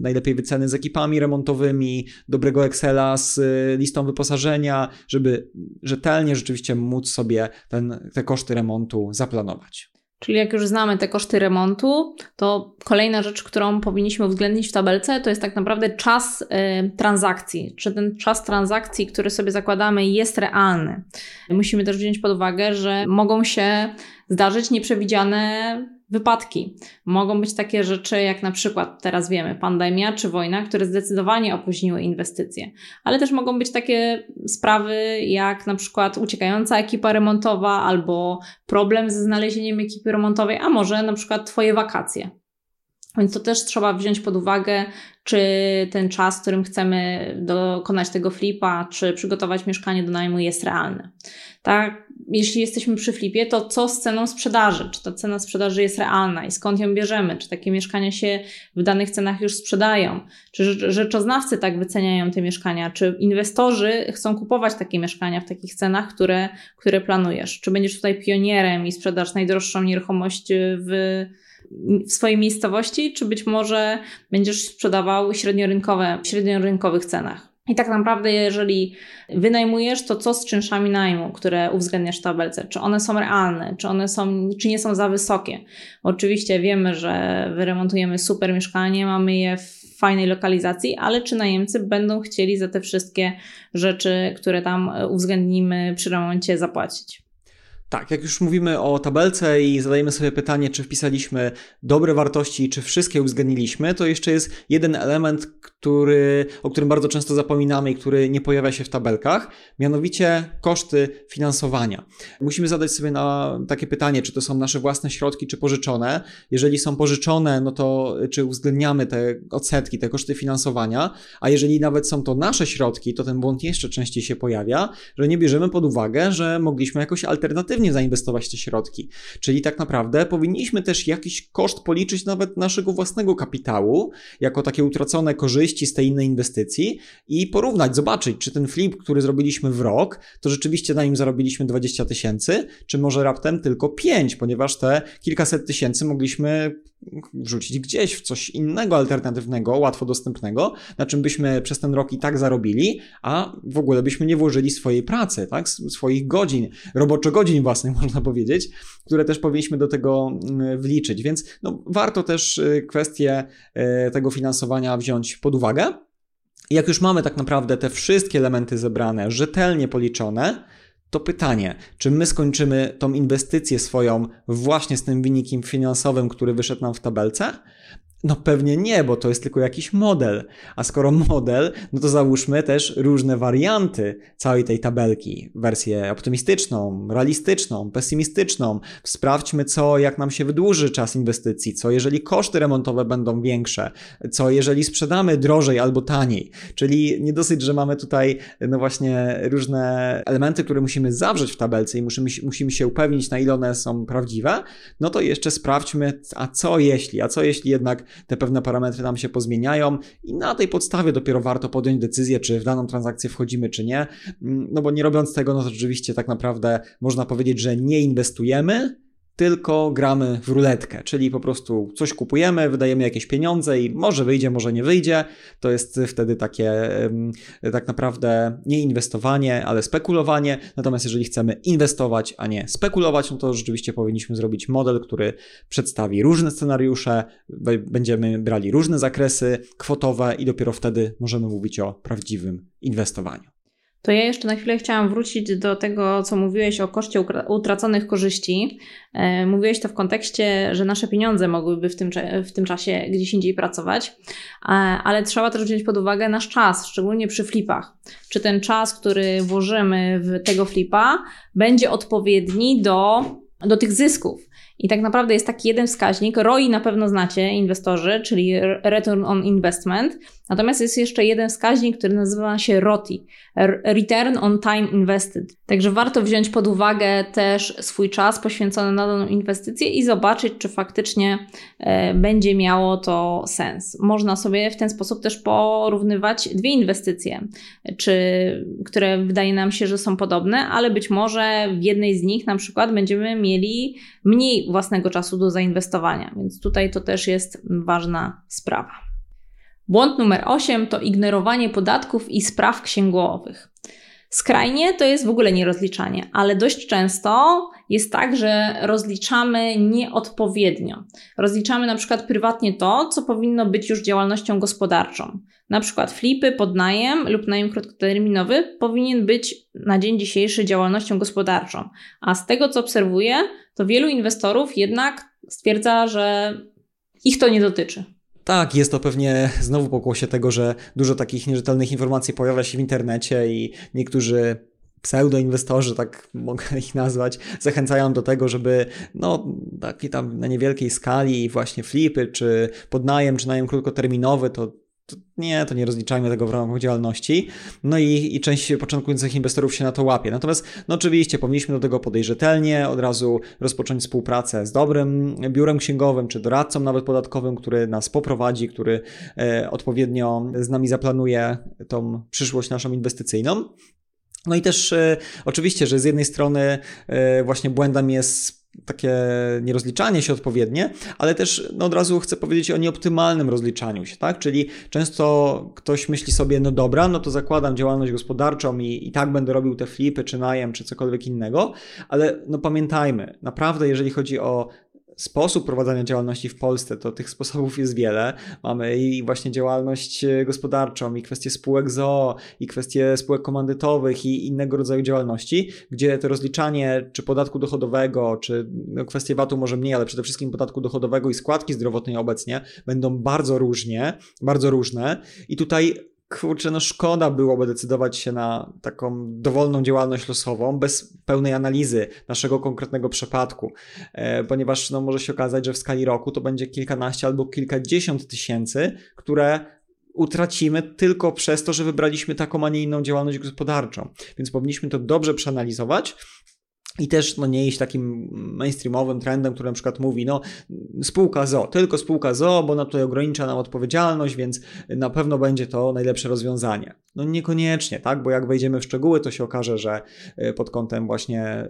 najlepiej wyceny z ekipami remontowymi, dobrego Excela z y, listą wyposażenia, żeby rzetelnie rzeczywiście móc sobie ten, te koszty remontu zaplanować. Czyli jak już znamy te koszty remontu, to kolejna rzecz, którą powinniśmy uwzględnić w tabelce, to jest tak naprawdę czas y, transakcji. Czy ten czas transakcji, który sobie zakładamy, jest realny? Musimy też wziąć pod uwagę, że mogą się zdarzyć nieprzewidziane wypadki. Mogą być takie rzeczy, jak na przykład teraz wiemy, pandemia czy wojna, które zdecydowanie opóźniły inwestycje, ale też mogą być takie sprawy, jak na przykład uciekająca ekipa remontowa albo problem ze znalezieniem ekipy remontowej, a może na przykład Twoje wakacje. Więc to też trzeba wziąć pod uwagę, czy ten czas, w którym chcemy dokonać tego flipa, czy przygotować mieszkanie do najmu jest realny. Tak, jeśli jesteśmy przy flipie, to co z ceną sprzedaży? Czy ta cena sprzedaży jest realna i skąd ją bierzemy? Czy takie mieszkania się w danych cenach już sprzedają? Czy rzeczoznawcy tak wyceniają te mieszkania? Czy inwestorzy chcą kupować takie mieszkania w takich cenach, które, które planujesz? Czy będziesz tutaj pionierem i sprzedasz najdroższą nieruchomość w w swojej miejscowości, czy być może będziesz sprzedawał średniorynkowe, w średniorynkowych cenach. I tak naprawdę, jeżeli wynajmujesz, to co z czynszami najmu, które uwzględniasz w tabelce? Czy one są realne? Czy one są, czy nie są za wysokie? Oczywiście wiemy, że wyremontujemy super mieszkanie, mamy je w fajnej lokalizacji, ale czy najemcy będą chcieli za te wszystkie rzeczy, które tam uwzględnimy przy remoncie zapłacić? Tak, jak już mówimy o tabelce i zadajemy sobie pytanie, czy wpisaliśmy dobre wartości, czy wszystkie uwzględniliśmy, to jeszcze jest jeden element, który, o którym bardzo często zapominamy i który nie pojawia się w tabelkach, mianowicie koszty finansowania. Musimy zadać sobie na takie pytanie, czy to są nasze własne środki, czy pożyczone. Jeżeli są pożyczone, no to czy uwzględniamy te odsetki, te koszty finansowania, a jeżeli nawet są to nasze środki, to ten błąd jeszcze częściej się pojawia, że nie bierzemy pod uwagę, że mogliśmy jakoś alternatywnie zainwestować te środki. Czyli tak naprawdę powinniśmy też jakiś koszt policzyć nawet naszego własnego kapitału, jako takie utracone korzyści z tej innej inwestycji i porównać, zobaczyć, czy ten flip, który zrobiliśmy w rok, to rzeczywiście na nim zarobiliśmy 20 tysięcy, czy może raptem tylko 5, ponieważ te kilkaset tysięcy mogliśmy wrzucić gdzieś w coś innego, alternatywnego, łatwo dostępnego, na czym byśmy przez ten rok i tak zarobili, a w ogóle byśmy nie włożyli swojej pracy, tak? swoich godzin, roboczo godzin własnych, można powiedzieć, które też powinniśmy do tego mm, wliczyć. Więc no, warto też y, kwestię y, tego finansowania wziąć pod uwagę. Jak już mamy tak naprawdę te wszystkie elementy zebrane, rzetelnie policzone, to pytanie, czy my skończymy tą inwestycję swoją właśnie z tym wynikiem finansowym, który wyszedł nam w tabelce, no pewnie nie, bo to jest tylko jakiś model. A skoro model, no to załóżmy też różne warianty całej tej tabelki. Wersję optymistyczną, realistyczną, pesymistyczną. Sprawdźmy co, jak nam się wydłuży czas inwestycji, co jeżeli koszty remontowe będą większe, co jeżeli sprzedamy drożej albo taniej. Czyli nie dosyć, że mamy tutaj no właśnie różne elementy, które musimy zawrzeć w tabelce i musimy, musimy się upewnić na ile one są prawdziwe, no to jeszcze sprawdźmy, a co jeśli, a co jeśli jednak te pewne parametry nam się pozmieniają i na tej podstawie dopiero warto podjąć decyzję, czy w daną transakcję wchodzimy, czy nie. Mm, no bo nie robiąc tego, no to rzeczywiście tak naprawdę można powiedzieć, że nie inwestujemy, tylko gramy w ruletkę, czyli po prostu coś kupujemy, wydajemy jakieś pieniądze i może wyjdzie, może nie wyjdzie. To jest wtedy takie tak naprawdę nie inwestowanie, ale spekulowanie. Natomiast jeżeli chcemy inwestować, a nie spekulować, no to rzeczywiście powinniśmy zrobić model, który przedstawi różne scenariusze, będziemy brali różne zakresy kwotowe i dopiero wtedy możemy mówić o prawdziwym inwestowaniu. To ja jeszcze na chwilę chciałam wrócić do tego, co mówiłeś o koszcie utraconych korzyści. E, mówiłeś to w kontekście, że nasze pieniądze mogłyby w tym, w tym czasie gdzieś indziej pracować, ale trzeba też wziąć pod uwagę nasz czas, szczególnie przy flipach. Czy ten czas, który włożymy w tego flipa, będzie odpowiedni do, do tych zysków. I tak naprawdę jest taki jeden wskaźnik. ROI na pewno znacie, inwestorzy, czyli Return on Investment. Natomiast jest jeszcze jeden wskaźnik, który nazywa się ROTI, Return on Time Invested. Także warto wziąć pod uwagę też swój czas poświęcony na daną inwestycję i zobaczyć, czy faktycznie e, będzie miało to sens. Można sobie w ten sposób też porównywać dwie inwestycje, czy, które wydaje nam się, że są podobne, ale być może w jednej z nich na przykład będziemy mieli mniej własnego czasu do zainwestowania, więc tutaj to też jest ważna sprawa. Błąd numer 8 to ignorowanie podatków i spraw księgowych. Skrajnie to jest w ogóle nierozliczanie, ale dość często jest tak, że rozliczamy nieodpowiednio. Rozliczamy na przykład prywatnie to, co powinno być już działalnością gospodarczą. Na przykład flipy, podnajem lub najem krótkoterminowy powinien być na dzień dzisiejszy działalnością gospodarczą. A z tego, co obserwuję, to wielu inwestorów jednak stwierdza, że ich to nie dotyczy. Tak, jest to pewnie znowu pokłosie tego, że dużo takich nierzetelnych informacji pojawia się w internecie i niektórzy pseudoinwestorzy, tak mogę ich nazwać, zachęcają do tego, żeby no, taki tam na niewielkiej skali właśnie flipy, czy podnajem, czy najem krótkoterminowy, to to nie, to nie rozliczajmy tego w ramach działalności. No i, i część początkujących inwestorów się na to łapie. Natomiast, no oczywiście, powinniśmy do tego podejść rzetelnie, od razu rozpocząć współpracę z dobrym biurem księgowym, czy doradcą nawet podatkowym, który nas poprowadzi, który e, odpowiednio z nami zaplanuje tą przyszłość naszą inwestycyjną. No i też e, oczywiście, że z jednej strony e, właśnie błędem jest takie nierozliczanie się odpowiednie, ale też no od razu chcę powiedzieć o nieoptymalnym rozliczaniu się, tak? Czyli często ktoś myśli sobie, no dobra, no to zakładam działalność gospodarczą i, i tak będę robił te flipy, czy najem, czy cokolwiek innego, ale no pamiętajmy, naprawdę jeżeli chodzi o sposób prowadzenia działalności w Polsce, to tych sposobów jest wiele. Mamy i właśnie działalność e, gospodarczą, i kwestie spółek ZOO, i kwestie spółek komandytowych, i innego rodzaju działalności, gdzie to rozliczanie czy podatku dochodowego, czy no kwestie VAT-u może mniej, ale przede wszystkim podatku dochodowego i składki zdrowotnej obecnie będą bardzo różnie, bardzo różne. I tutaj kurczę, no szkoda byłoby decydować się na taką dowolną działalność losową bez pełnej analizy naszego konkretnego przypadku, e, ponieważ no, może się okazać, że w skali roku to będzie kilkanaście albo kilkadziesiąt tysięcy, które utracimy tylko przez to, że wybraliśmy taką, a nie inną działalność gospodarczą. Więc powinniśmy to dobrze przeanalizować i też no, nie iść takim mainstreamowym trendem, który na przykład mówi, no spółka ZO, tylko spółka ZO, bo ona tutaj ogranicza nam odpowiedzialność, więc na pewno będzie to najlepsze rozwiązanie. No niekoniecznie, tak, bo jak wejdziemy w szczegóły, to się okaże, że y, pod kątem właśnie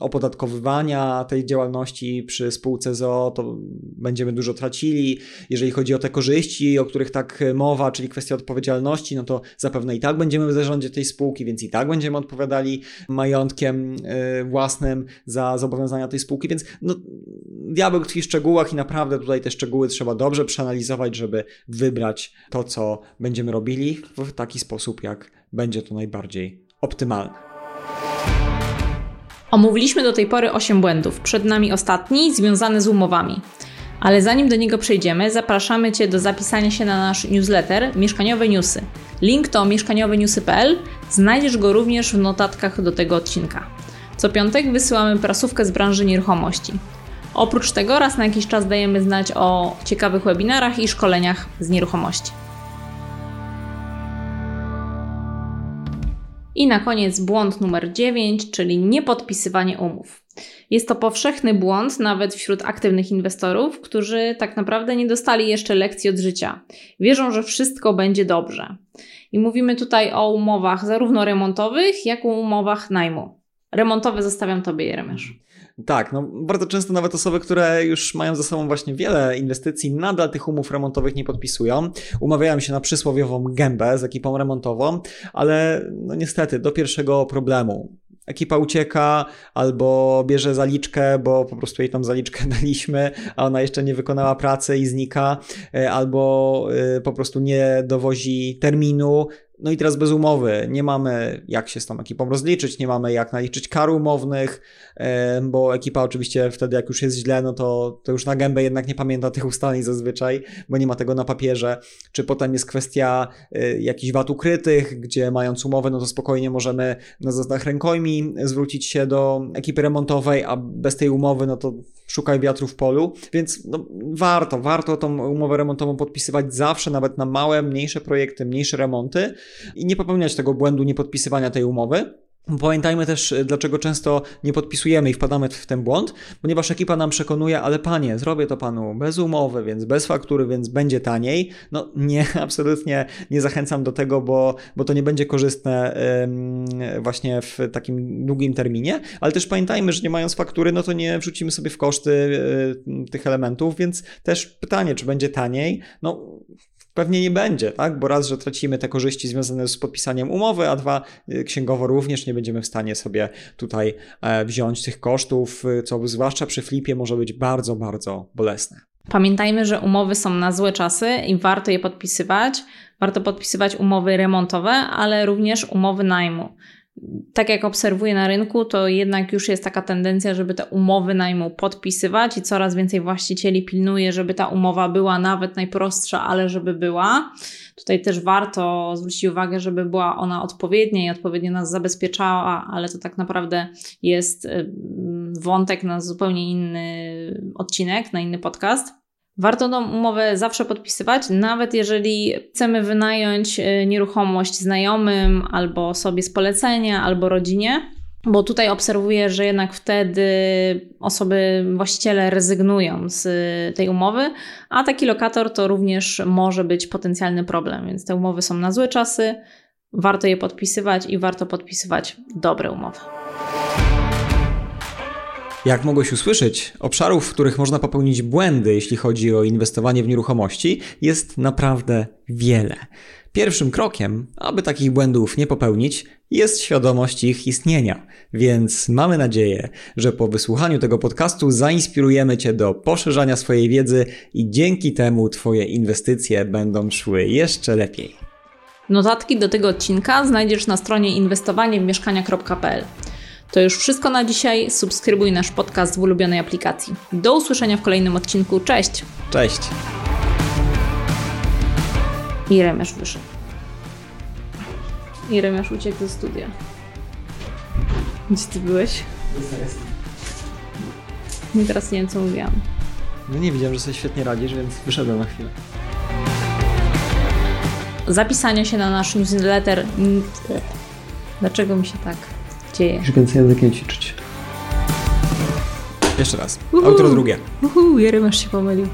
opodatkowywania tej działalności przy spółce ZO, to będziemy dużo tracili. Jeżeli chodzi o te korzyści, o których tak mowa, czyli kwestia odpowiedzialności, no to zapewne i tak będziemy w zarządzie tej spółki, więc i tak będziemy odpowiadali majątkiem y, własnym za zobowiązania tej spółki, więc no, diabeł tkwi w szczegółach i naprawdę tutaj te szczegóły trzeba dobrze przeanalizować, żeby wybrać to, co będziemy robili w taki sposób, jak będzie to najbardziej optymalne. Omówiliśmy do tej pory 8 błędów. Przed nami ostatni, związany z umowami. Ale zanim do niego przejdziemy, zapraszamy Cię do zapisania się na nasz newsletter Mieszkaniowe Newsy. Link to mieszkanioweniewsy.pl. Znajdziesz go również w notatkach do tego odcinka. Co piątek wysyłamy prasówkę z branży nieruchomości. Oprócz tego raz na jakiś czas dajemy znać o ciekawych webinarach i szkoleniach z nieruchomości. I na koniec błąd numer 9, czyli niepodpisywanie umów. Jest to powszechny błąd nawet wśród aktywnych inwestorów, którzy tak naprawdę nie dostali jeszcze lekcji od życia. Wierzą, że wszystko będzie dobrze. I mówimy tutaj o umowach zarówno remontowych, jak i umowach najmu. Remontowy zostawiam Tobie, Jeremiasz. Tak, no bardzo często nawet osoby, które już mają za sobą właśnie wiele inwestycji, nadal tych umów remontowych nie podpisują. Umawiają się na przysłowiową gębę z ekipą remontową, ale no niestety do pierwszego problemu ekipa ucieka albo bierze zaliczkę, bo po prostu jej tam zaliczkę daliśmy, a ona jeszcze nie wykonała pracy i znika, e, albo e, po prostu nie dowozi terminu, no i teraz bez umowy. Nie mamy jak się z tą ekipą rozliczyć, nie mamy jak naliczyć kar umownych, bo ekipa oczywiście wtedy jak już jest źle, no to, to już na gębę jednak nie pamięta tych ustaleń zazwyczaj, bo nie ma tego na papierze. Czy potem jest kwestia y, jakichś wad ukrytych, gdzie mając umowę, no to spokojnie możemy na zasadach rękojmi zwrócić się do ekipy remontowej, a bez tej umowy, no to szukaj wiatru w polu, więc no, warto, warto tą umowę remontową podpisywać zawsze, nawet na małe, mniejsze projekty, mniejsze remonty i nie popełniać tego błędu niepodpisywania tej umowy. Pamiętajmy też, e, dlaczego często nie podpisujemy i wpadamy w ten błąd, ponieważ ekipa nam przekonuje, ale panie, zrobię to panu bez umowy, więc bez faktury, więc będzie taniej. No nie, absolutnie nie zachęcam do tego, bo, bo to nie będzie korzystne właśnie w takim długim terminie, ale też pamiętajmy, że nie mając faktury, no to nie wrzucimy sobie w koszty e, tych elementów, więc też pytanie, czy będzie taniej? No Pewnie nie będzie, tak? Bo raz, że tracimy te korzyści związane z podpisaniem umowy, a dwa, y, księgowo również nie będziemy w stanie sobie tutaj e, wziąć tych kosztów, y, co zwłaszcza przy flipie może być bardzo, bardzo bolesne. Pamiętajmy, że umowy są na złe czasy i warto je podpisywać. Warto podpisywać umowy remontowe, ale również umowy najmu tak jak obserwuję na rynku, to jednak już jest taka tendencja, żeby te umowy najmu podpisywać i coraz więcej właścicieli pilnuje, żeby ta umowa była nawet najprostsza, ale żeby była. Tutaj też warto zwrócić uwagę, żeby była ona odpowiednia i odpowiednio nas zabezpieczała, ale to tak naprawdę jest wątek na zupełnie inny odcinek, na inny podcast. Warto tą umowę zawsze podpisywać, nawet jeżeli chcemy wynająć e, nieruchomość znajomym, albo sobie z polecenia, albo rodzinie, bo tutaj obserwuję, że jednak wtedy osoby, właściciele rezygnują z tej umowy, a taki lokator to również może być potencjalny problem, więc te umowy są na złe czasy, warto je podpisywać i warto podpisywać dobre umowy. Jak mogłeś usłyszeć, obszarów, w których można popełnić błędy, jeśli chodzi o inwestowanie w nieruchomości, jest naprawdę wiele. Pierwszym krokiem, aby takich błędów nie popełnić, jest świadomość ich istnienia. Więc mamy nadzieję, że po wysłuchaniu tego podcastu zainspirujemy Cię do poszerzania swojej wiedzy i dzięki temu Twoje inwestycje będą szły jeszcze lepiej. Notatki do tego odcinka znajdziesz na stronie inwestowaniewmieszkania.pl. To już wszystko na dzisiaj. Subskrybuj nasz podcast w ulubionej aplikacji. Do usłyszenia w kolejnym odcinku. Cześć! Cześć! I Remiasz wyszedł. I Remiasz uciekł ze studia. Gdzie ty byłeś? Nie teraz nie wiem, co mówiłam. No nie widziałem, że sobie świetnie radzisz, więc wyszedłem na chwilę. Zapisanie się na nasz newsletter. Dlaczego mi się tak dzieje. Musisz więcej językiem ćwiczyć. Jeszcze raz. Uhu. Outro drugie. Uhu, Jeremasz się pomylił.